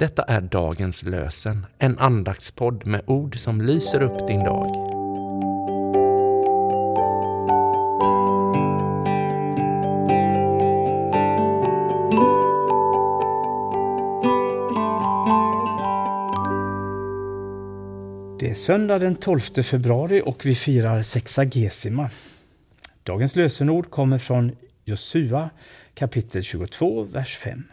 Detta är dagens lösen, en andaktspodd med ord som lyser upp din dag. Det är söndag den 12 februari och vi firar sexagesima. Dagens lösenord kommer från Josua kapitel 22, vers 5.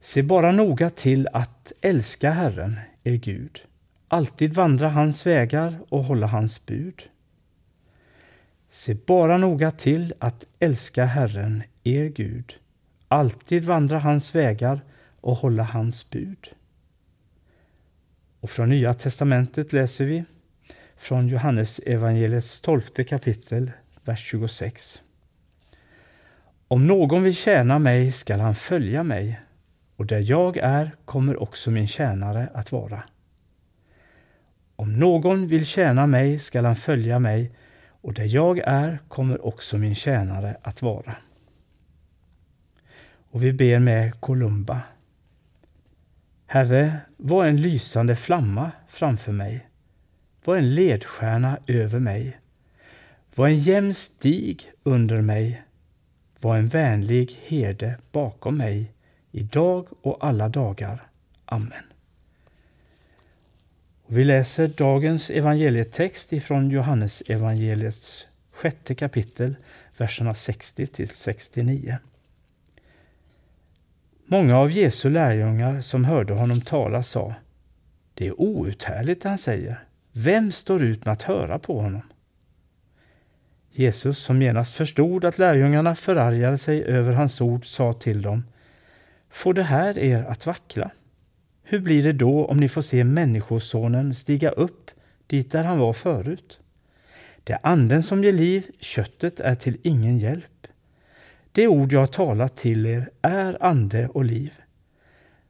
Se bara noga till att älska Herren, er Gud, alltid vandra hans vägar och hålla hans bud. Se bara noga till att älska Herren, er Gud, alltid vandra hans vägar och hålla hans bud. Och från Nya testamentet läser vi från Johannes evangeliets tolfte kapitel, vers 26. Om någon vill tjäna mig skall han följa mig, och där jag är kommer också min tjänare att vara. Om någon vill tjäna mig skall han följa mig, och där jag är kommer också min tjänare att vara. Och vi ber med Columba. Herre, var en lysande flamma framför mig. Var en ledstjärna över mig. Var en jämn stig under mig. Var en vänlig herde bakom mig idag och alla dagar. Amen. Och vi läser dagens evangelietext ifrån Johannes evangeliets sjätte kapitel, verserna 60 till 69. Många av Jesu lärjungar som hörde honom tala sa Det är outhärdligt han säger. Vem står ut med att höra på honom? Jesus, som genast förstod att lärjungarna förargade sig över hans ord, sa till dem Får det här er att vackla? Hur blir det då om ni får se Människosonen stiga upp dit där han var förut? Det är anden som ger liv, köttet är till ingen hjälp. Det ord jag har talat till er är ande och liv.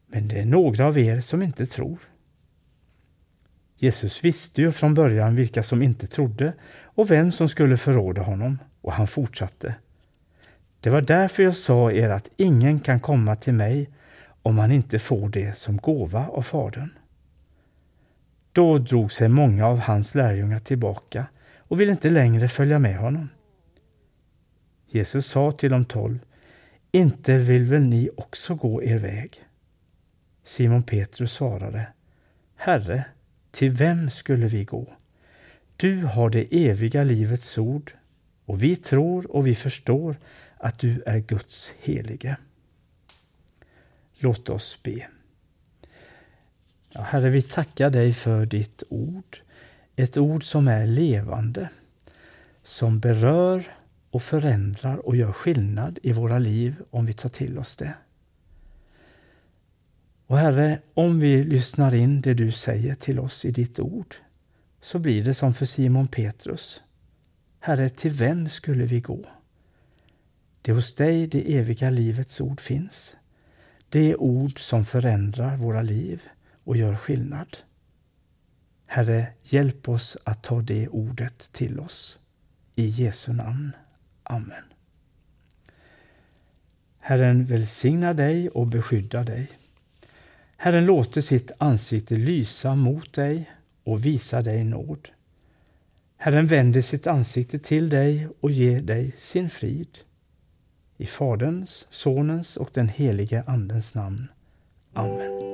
Men det är några av er som inte tror. Jesus visste ju från början vilka som inte trodde och vem som skulle förråda honom, och han fortsatte. Det var därför jag sa er att ingen kan komma till mig om han inte får det som gåva av Fadern. Då drog sig många av hans lärjungar tillbaka och ville inte längre följa med honom. Jesus sa till de tolv, inte vill väl ni också gå er väg? Simon Petrus svarade, Herre, till vem skulle vi gå? Du har det eviga livets ord och vi tror och vi förstår att du är Guds helige. Låt oss be. Ja, herre, vi tackar dig för ditt ord. Ett ord som är levande, som berör och förändrar och gör skillnad i våra liv om vi tar till oss det. Och Herre, om vi lyssnar in det du säger till oss i ditt ord, så blir det som för Simon Petrus. Herre, till vem skulle vi gå? Det är hos dig det eviga livets ord finns. Det ord som förändrar våra liv och gör skillnad. Herre, hjälp oss att ta det ordet till oss. I Jesu namn. Amen. Herren välsigna dig och beskydda dig. Herren låter sitt ansikte lysa mot dig och visa dig nåd. Herren vänder sitt ansikte till dig och ger dig sin frid. I Faderns, Sonens och den helige Andens namn. Amen.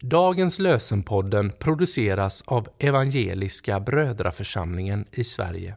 Dagens lösenpodden produceras av Evangeliska Brödraförsamlingen i Sverige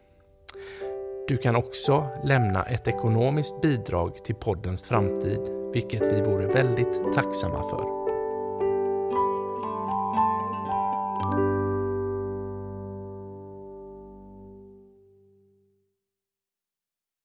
Du kan också lämna ett ekonomiskt bidrag till poddens framtid, vilket vi vore väldigt tacksamma för.